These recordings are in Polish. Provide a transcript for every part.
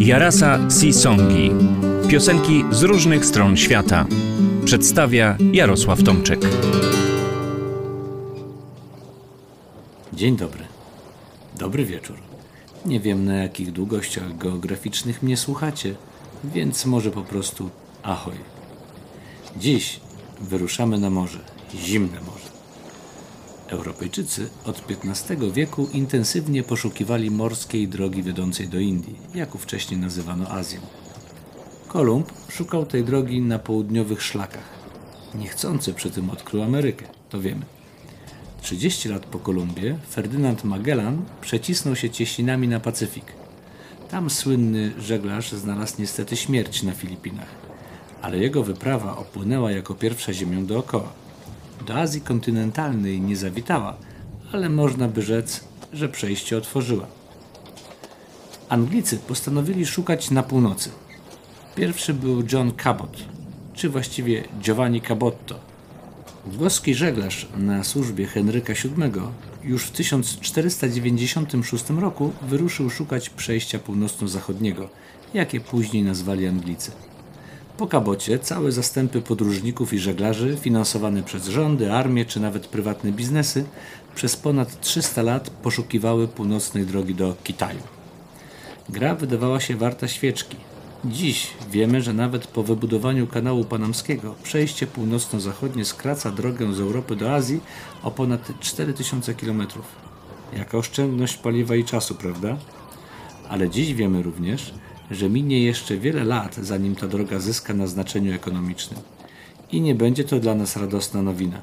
Jarasa Sisongi. Piosenki z różnych stron świata. Przedstawia Jarosław Tomczyk. Dzień dobry. Dobry wieczór. Nie wiem na jakich długościach geograficznych mnie słuchacie, więc może po prostu ahoj. Dziś wyruszamy na morze, zimne morze. Europejczycy od XV wieku intensywnie poszukiwali morskiej drogi wiodącej do Indii, jak wcześniej nazywano Azją. Kolumb szukał tej drogi na południowych szlakach. Niechcący przy tym odkrył Amerykę, to wiemy. 30 lat po Kolumbie Ferdynand Magellan przecisnął się cieśninami na Pacyfik. Tam słynny żeglarz znalazł niestety śmierć na Filipinach, ale jego wyprawa opłynęła jako pierwsza ziemią dookoła. Do Azji kontynentalnej nie zawitała, ale można by rzec, że przejście otworzyła. Anglicy postanowili szukać na północy. Pierwszy był John Cabot, czy właściwie Giovanni Cabotto. Włoski żeglarz na służbie Henryka VII już w 1496 roku wyruszył szukać przejścia północno-zachodniego, jakie później nazwali Anglicy. Po kabocie całe zastępy podróżników i żeglarzy, finansowane przez rządy, armię czy nawet prywatne biznesy, przez ponad 300 lat poszukiwały północnej drogi do Kitaju. Gra wydawała się warta świeczki. Dziś wiemy, że nawet po wybudowaniu kanału panamskiego przejście północno-zachodnie skraca drogę z Europy do Azji o ponad 4000 km. Jaka oszczędność paliwa i czasu, prawda? Ale dziś wiemy również, że minie jeszcze wiele lat, zanim ta droga zyska na znaczeniu ekonomicznym. I nie będzie to dla nas radosna nowina.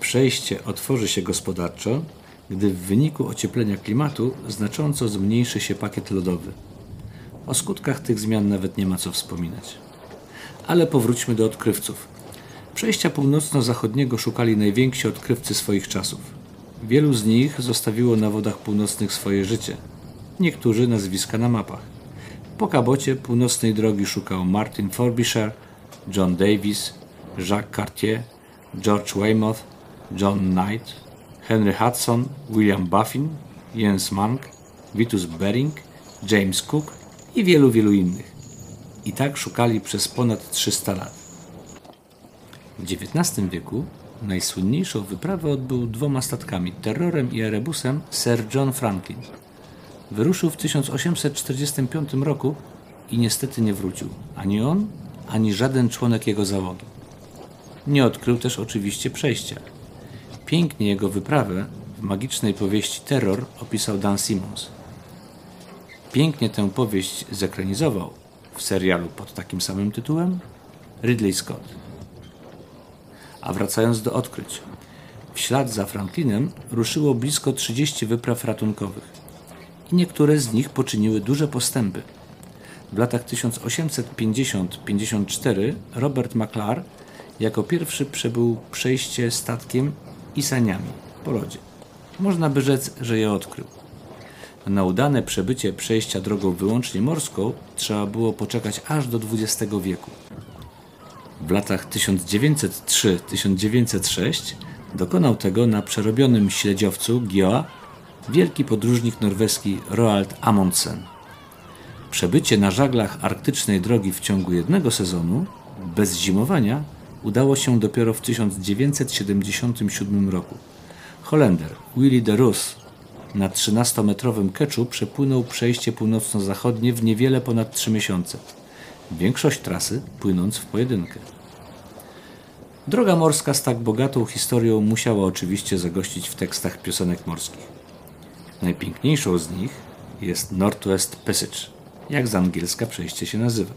Przejście otworzy się gospodarczo, gdy w wyniku ocieplenia klimatu znacząco zmniejszy się pakiet lodowy. O skutkach tych zmian nawet nie ma co wspominać. Ale powróćmy do odkrywców. Przejścia północno-zachodniego szukali najwięksi odkrywcy swoich czasów. Wielu z nich zostawiło na wodach północnych swoje życie. Niektórzy nazwiska na mapach. Po kabocie północnej drogi szukał Martin Frobisher, John Davis, Jacques Cartier, George Weymouth, John Knight, Henry Hudson, William Buffin, Jens Mank, Vitus Bering, James Cook i wielu, wielu innych. I tak szukali przez ponad 300 lat. W XIX wieku najsłynniejszą wyprawę odbył dwoma statkami, terrorem i erebusem Sir John Franklin – Wyruszył w 1845 roku i niestety nie wrócił. Ani on, ani żaden członek jego załogi. Nie odkrył też oczywiście przejścia. Pięknie jego wyprawę w magicznej powieści Terror opisał Dan Simmons. Pięknie tę powieść zekranizował w serialu pod takim samym tytułem Ridley Scott. A wracając do odkryć. W ślad za Franklinem ruszyło blisko 30 wypraw ratunkowych i niektóre z nich poczyniły duże postępy. W latach 1850-54 Robert McClar jako pierwszy przebył przejście statkiem i saniami po lodzie. Można by rzec, że je odkrył. Na udane przebycie przejścia drogą wyłącznie morską trzeba było poczekać aż do XX wieku. W latach 1903-1906 dokonał tego na przerobionym śledziowcu Gioa wielki podróżnik norweski Roald Amundsen. Przebycie na żaglach arktycznej drogi w ciągu jednego sezonu, bez zimowania, udało się dopiero w 1977 roku. Holender Willy de Roos na 13-metrowym keczu przepłynął przejście północno-zachodnie w niewiele ponad 3 miesiące. Większość trasy płynąc w pojedynkę. Droga morska z tak bogatą historią musiała oczywiście zagościć w tekstach piosenek morskich. Najpiękniejszą z nich jest Northwest Passage, jak z angielska przejście się nazywa.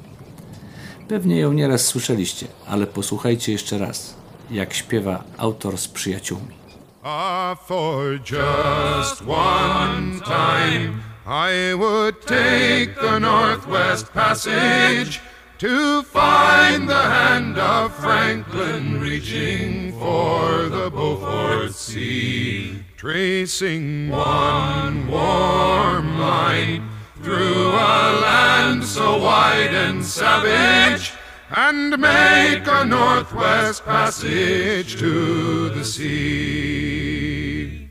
Pewnie ją nieraz słyszeliście, ale posłuchajcie jeszcze raz, jak śpiewa autor z przyjaciółmi. Ah, for just one time I would take the Northwest Passage to find the hand of Franklin reaching for the Beaufort Sea. Tracing one warm line through a land so wide and savage, and make a northwest passage to the sea.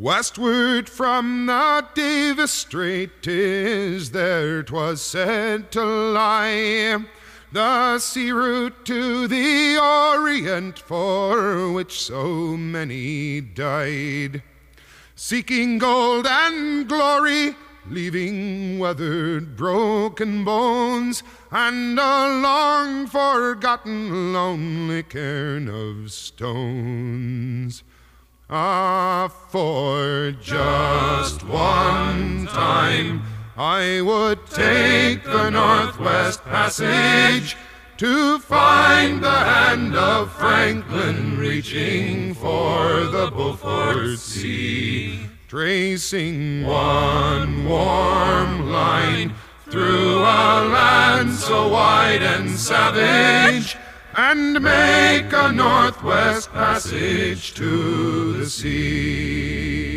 Westward from the Davis Strait is there 'twas said to lie the sea route to the Orient for which so many died. Seeking gold and glory, leaving weathered, broken bones, and a long forgotten lonely cairn of stones. Ah, for just one time I would take the Northwest Passage to find the hand of Franklin reaching for the Beaufort Sea, tracing one warm line through a land so wide and savage, and make a Northwest Passage to the sea.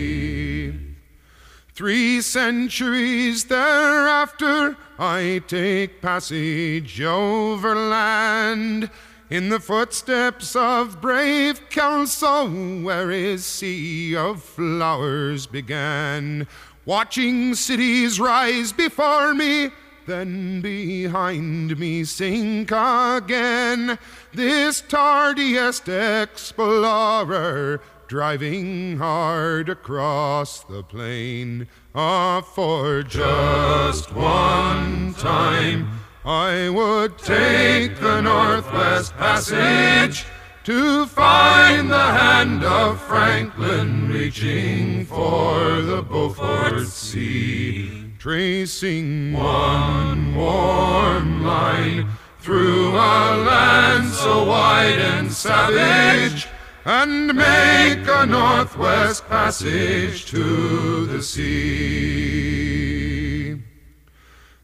Three centuries thereafter, I take passage overland in the footsteps of brave Kelso, where his sea of flowers began. Watching cities rise before me, then behind me sink again. This tardiest explorer driving hard across the plain. Ah, for just one time, I would take the Northwest Passage to find the hand of Franklin reaching for the Beaufort Sea, tracing one warm line through a land so wide and savage and make a northwest passage to the sea.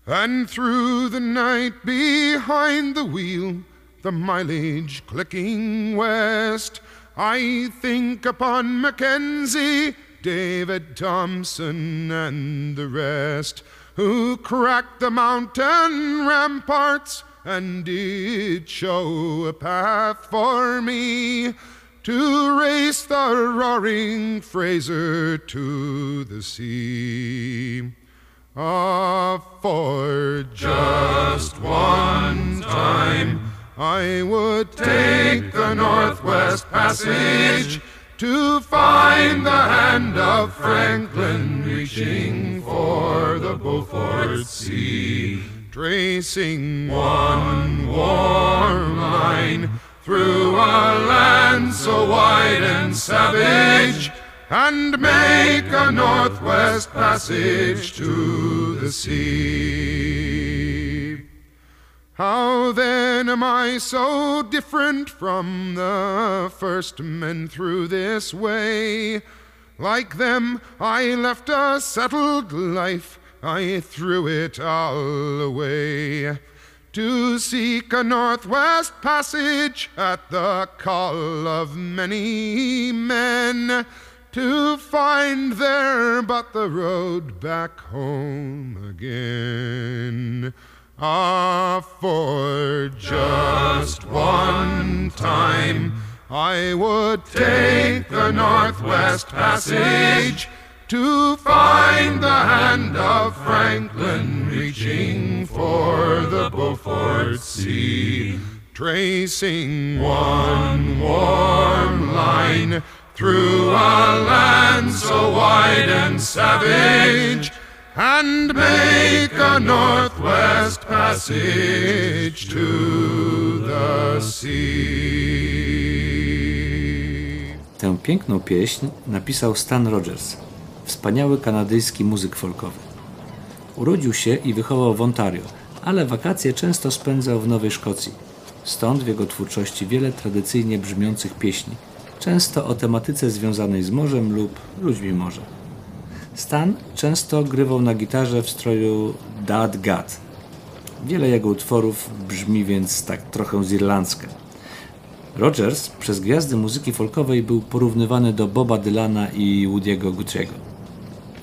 And through the night behind the wheel, the mileage clicking west, I think upon Mackenzie, David Thompson, and the rest who cracked the mountain ramparts and did show a path for me to race the roaring Fraser to the sea. Ah, for just one time I would take the Northwest Passage to find the hand of Franklin reaching for the Beaufort Sea, tracing one warm line through a land so wide and savage, and make a northwest passage to the sea. How then am I so different from the first men through this way? Like them, I left a settled life, I threw it all away to seek a northwest passage at the call of many men, to find there but the road back home again. Ah, for just one time I would take the northwest passage to find the hand of Franklin reaching for the Beaufort Sea, tracing one warm line through a land so wide and savage, and make a northwest passage to the sea. Tę piękną pieśń napisał Stan Rogers, wspaniały kanadyjski muzyk folkowy. Urodził się i wychował w Ontario, ale wakacje często spędzał w Nowej Szkocji. Stąd w jego twórczości wiele tradycyjnie brzmiących pieśni, często o tematyce związanej z morzem lub ludźmi morza. Stan często grywał na gitarze w stroju Dad Gad. Wiele jego utworów brzmi więc tak trochę zirlandzka. Rogers przez gwiazdy muzyki folkowej był porównywany do Boba Dylana i Woody'ego Guthrie'ego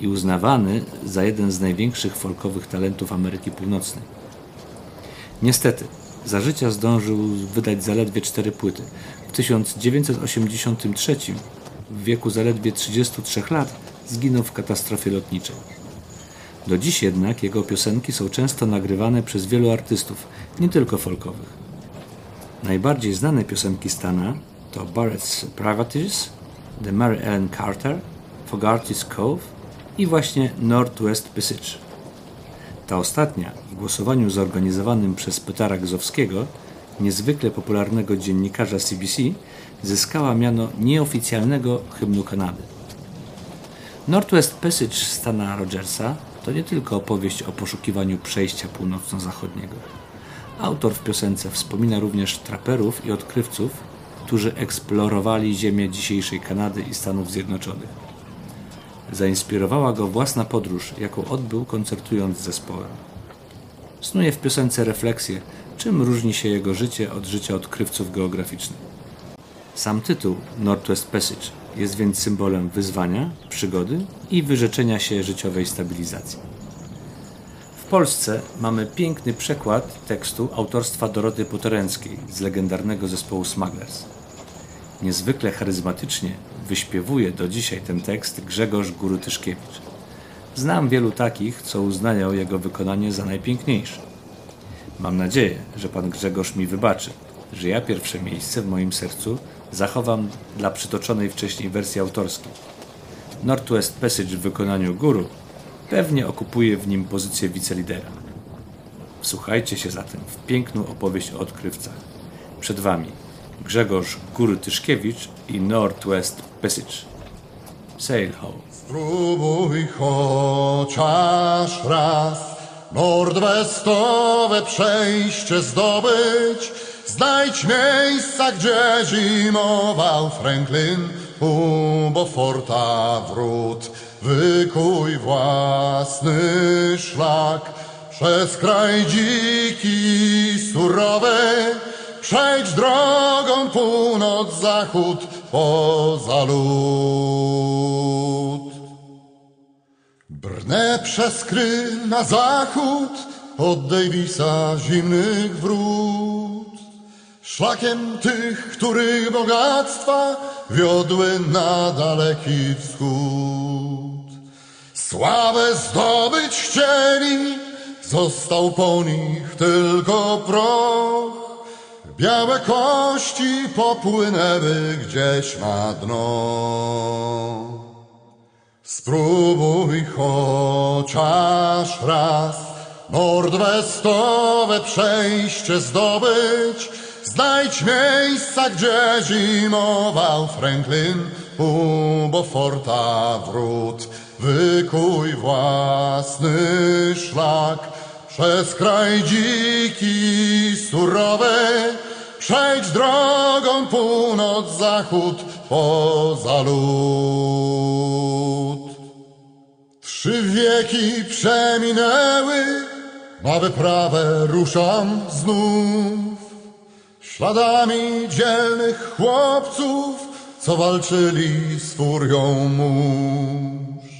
i uznawany za jeden z największych folkowych talentów Ameryki Północnej. Niestety, za życia zdążył wydać zaledwie cztery płyty. W 1983, w wieku zaledwie 33 lat, zginął w katastrofie lotniczej. Do dziś jednak jego piosenki są często nagrywane przez wielu artystów, nie tylko folkowych. Najbardziej znane piosenki Stana to Barrett's Privateers, The Mary Ellen Carter, Fogarty's Cove i właśnie Northwest Passage. Ta ostatnia w głosowaniu zorganizowanym przez Petara Gzowskiego, niezwykle popularnego dziennikarza CBC, zyskała miano nieoficjalnego hymnu Kanady. Northwest Passage Stana Rogersa to nie tylko opowieść o poszukiwaniu przejścia północno-zachodniego. Autor w piosence wspomina również traperów i odkrywców, którzy eksplorowali ziemię dzisiejszej Kanady i Stanów Zjednoczonych. Zainspirowała go własna podróż, jaką odbył koncertując z zespołem. Snuje w piosence refleksję, czym różni się jego życie od życia odkrywców geograficznych. Sam tytuł Northwest Passage jest więc symbolem wyzwania, przygody i wyrzeczenia się życiowej stabilizacji. W Polsce mamy piękny przekład tekstu autorstwa Doroty Poteręckiej z legendarnego zespołu Smugglers. Niezwykle charyzmatycznie wyśpiewuje do dzisiaj ten tekst Grzegorz Góry-Tyszkiewicz. Znam wielu takich, co uznają jego wykonanie za najpiękniejsze. Mam nadzieję, że pan Grzegorz mi wybaczy, że ja pierwsze miejsce w moim sercu zachowam dla przytoczonej wcześniej wersji autorskiej. Northwest Passage w wykonaniu guru pewnie okupuje w nim pozycję wicelidera. Wsłuchajcie się zatem w piękną opowieść o odkrywcach. Przed Wami Grzegorz Góry-Tyszkiewicz i Northwest Passage. Sail ho! Spróbuj chociaż raz nordwestowe przejście zdobyć. Znajdź miejsca, gdzie zimował Franklin u Beauforta wrót. Wykuj własny szlak przez kraj dziki, surowy. Przejdź drogą północ-zachód poza lód. Brnę przez kry na zachód od Davisa zimnych wrót. Szlakiem tych, których bogactwa wiodły na daleki wschód. Sławę zdobyć chcieli, został po nich tylko proch. Białe kości popłynęły gdzieś na dno. Spróbuj chociaż raz nordwestowe przejście zdobyć. Znajdź miejsca, gdzie zimował Franklin u Beauforta wrót. Wykuj własny szlak przez kraj dziki, surowy. Przejdź drogą północ-zachód poza lód. Trzy wieki przeminęły, na wyprawę ruszam znów. Śladami dzielnych chłopców, co walczyli z furią mórz.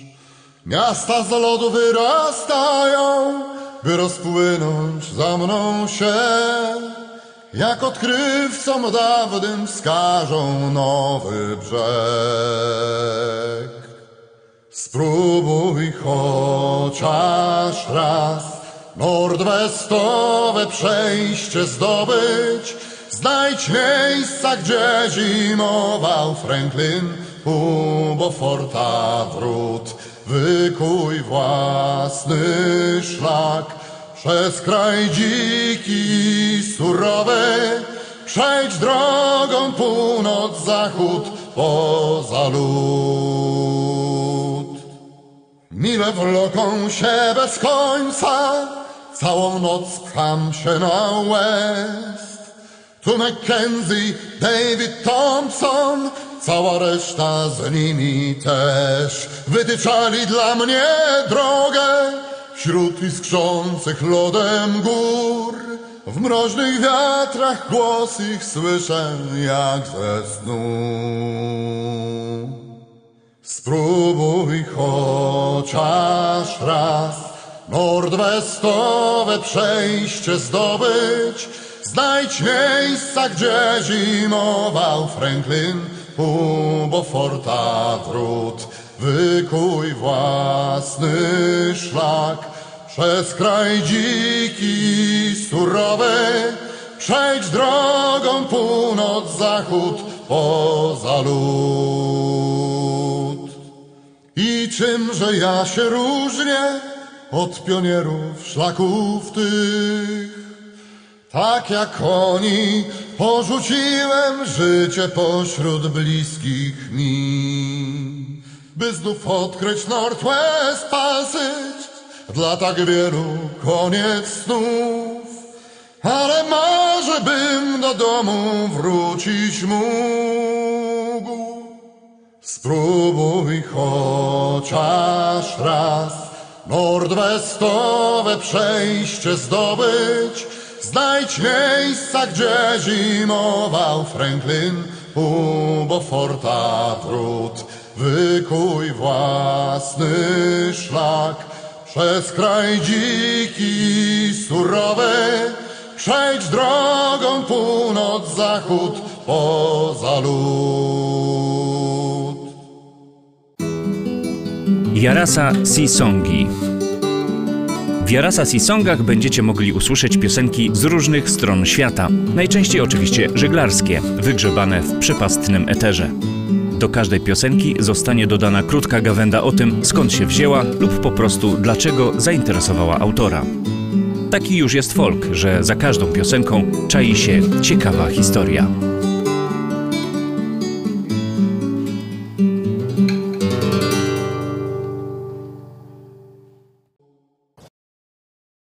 Miasta z lodu wyrastają, by rozpłynąć za mną się. Jak odkrywcom dawnym wskażą nowy brzeg. Spróbuj chociaż raz nordwestowe przejście zdobyć. Znajdź miejsca, gdzie zimował Franklin u Beauforta wrót. Wykuj własny szlak przez kraj dziki, surowy. Przejdź drogą północ-zachód poza lód. Mile wloką się bez końca, całą noc pcham się na west. Tu Mackenzie, David Thompson, cała reszta z nimi też. Wytyczali dla mnie drogę wśród iskrzących lodem gór. W mroźnych wiatrach głos ich słyszę jak ze snu. Spróbuj chociaż raz nordwestowe przejście zdobyć. Znajdź miejsca, gdzie zimował Franklin u Beauforta wrót. wykuj własny szlak. Przez kraj dziki, surowy, przejdź drogą północ-zachód poza lód. I czymże ja się różnię od pionierów szlaków tych? Tak jak oni porzuciłem życie pośród bliskich mi, by znów odkryć Northwest Passage dla tak wielu koniec snów. Ale marzę, bym do domu wrócić mógł. Spróbuj chociaż raz nordwestowe przejście zdobyć. Znajdź miejsca, gdzie zimował Franklin u Beauforta wrót. Wykuj własny szlak przez kraj dziki, surowy. Przejdź drogą północ-zachód poza lód. Jarasa Sisongi. W Jarasa Sisongach będziecie mogli usłyszeć piosenki z różnych stron świata, najczęściej oczywiście żeglarskie, wygrzebane w przepastnym eterze. Do każdej piosenki zostanie dodana krótka gawenda o tym, skąd się wzięła lub po prostu dlaczego zainteresowała autora. Taki już jest folk, że za każdą piosenką czai się ciekawa historia.